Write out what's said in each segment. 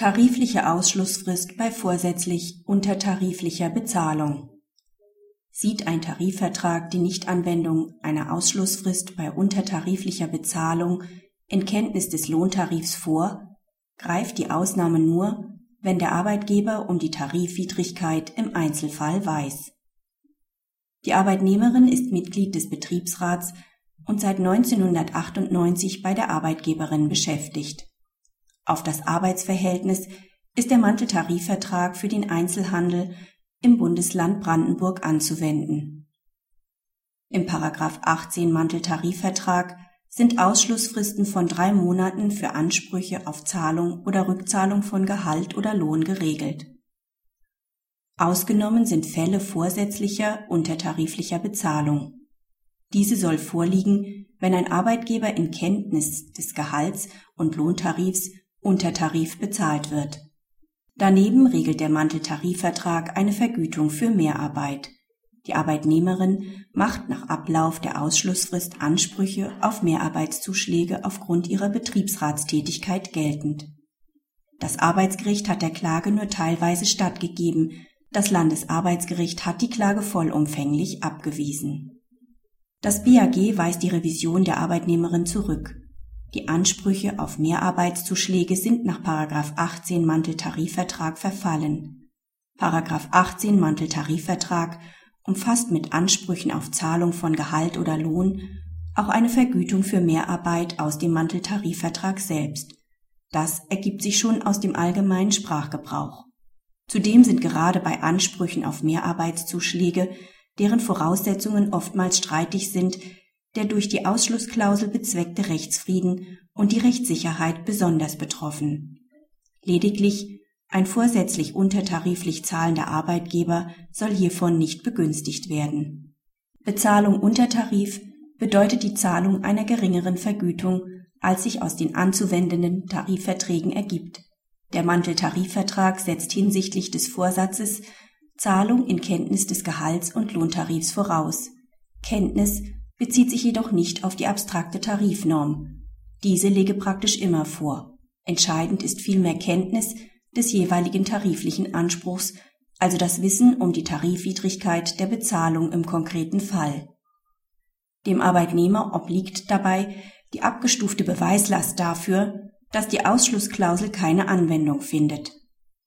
Tarifliche Ausschlussfrist bei vorsätzlich untertariflicher Bezahlung. Sieht ein Tarifvertrag die Nichtanwendung einer Ausschlussfrist bei untertariflicher Bezahlung in Kenntnis des Lohntarifs vor, greift die Ausnahme nur, wenn der Arbeitgeber um die Tarifwidrigkeit im Einzelfall weiß. Die Arbeitnehmerin ist Mitglied des Betriebsrats und seit 1998 bei der Arbeitgeberin beschäftigt. Auf das Arbeitsverhältnis ist der Manteltarifvertrag für den Einzelhandel im Bundesland Brandenburg anzuwenden. Im Paragraph 18 Manteltarifvertrag sind Ausschlussfristen von drei Monaten für Ansprüche auf Zahlung oder Rückzahlung von Gehalt oder Lohn geregelt. Ausgenommen sind Fälle vorsätzlicher untertariflicher Bezahlung. Diese soll vorliegen, wenn ein Arbeitgeber in Kenntnis des Gehalts und Lohntarifs unter Tarif bezahlt wird. Daneben regelt der Manteltarifvertrag eine Vergütung für Mehrarbeit. Die Arbeitnehmerin macht nach Ablauf der Ausschlussfrist Ansprüche auf Mehrarbeitszuschläge aufgrund ihrer Betriebsratstätigkeit geltend. Das Arbeitsgericht hat der Klage nur teilweise stattgegeben, das Landesarbeitsgericht hat die Klage vollumfänglich abgewiesen. Das BAG weist die Revision der Arbeitnehmerin zurück. Die Ansprüche auf Mehrarbeitszuschläge sind nach 18 Manteltarifvertrag verfallen. 18 Manteltarifvertrag umfasst mit Ansprüchen auf Zahlung von Gehalt oder Lohn auch eine Vergütung für Mehrarbeit aus dem Manteltarifvertrag selbst. Das ergibt sich schon aus dem allgemeinen Sprachgebrauch. Zudem sind gerade bei Ansprüchen auf Mehrarbeitszuschläge, deren Voraussetzungen oftmals streitig sind, der durch die Ausschlussklausel bezweckte Rechtsfrieden und die Rechtssicherheit besonders betroffen. Lediglich ein vorsätzlich untertariflich zahlender Arbeitgeber soll hiervon nicht begünstigt werden. Bezahlung unter Tarif bedeutet die Zahlung einer geringeren Vergütung, als sich aus den anzuwendenden Tarifverträgen ergibt. Der Manteltarifvertrag setzt hinsichtlich des Vorsatzes Zahlung in Kenntnis des Gehalts und Lohntarifs voraus. Kenntnis bezieht sich jedoch nicht auf die abstrakte Tarifnorm. Diese lege praktisch immer vor. Entscheidend ist vielmehr Kenntnis des jeweiligen tariflichen Anspruchs, also das Wissen um die Tarifwidrigkeit der Bezahlung im konkreten Fall. Dem Arbeitnehmer obliegt dabei die abgestufte Beweislast dafür, dass die Ausschlussklausel keine Anwendung findet.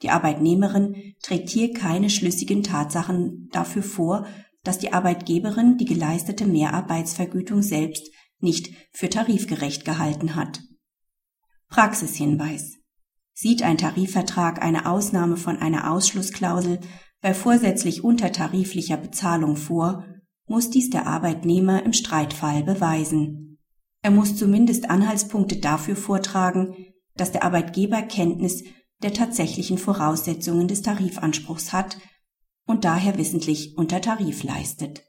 Die Arbeitnehmerin trägt hier keine schlüssigen Tatsachen dafür vor, dass die Arbeitgeberin die geleistete Mehrarbeitsvergütung selbst nicht für tarifgerecht gehalten hat. Praxishinweis. Sieht ein Tarifvertrag eine Ausnahme von einer Ausschlussklausel bei vorsätzlich untertariflicher Bezahlung vor, muss dies der Arbeitnehmer im Streitfall beweisen. Er muss zumindest Anhaltspunkte dafür vortragen, dass der Arbeitgeber Kenntnis der tatsächlichen Voraussetzungen des Tarifanspruchs hat und daher wissentlich unter Tarif leistet